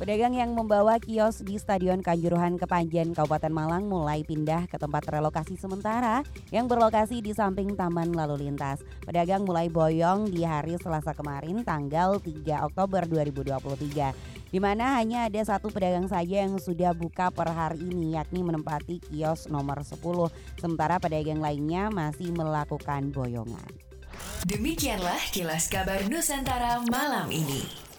Pedagang yang membawa kios di Stadion Kanjuruhan Kepanjen Kabupaten Malang mulai pindah ke tempat relokasi sementara yang berlokasi di samping Taman Lalu Lintas. Pedagang mulai boyong di hari Selasa kemarin tanggal 3 Oktober 2023 di mana hanya ada satu pedagang saja yang sudah buka per hari ini yakni menempati kios nomor 10 sementara pedagang lainnya masih melakukan boyongan. Demikianlah kilas kabar Nusantara malam ini.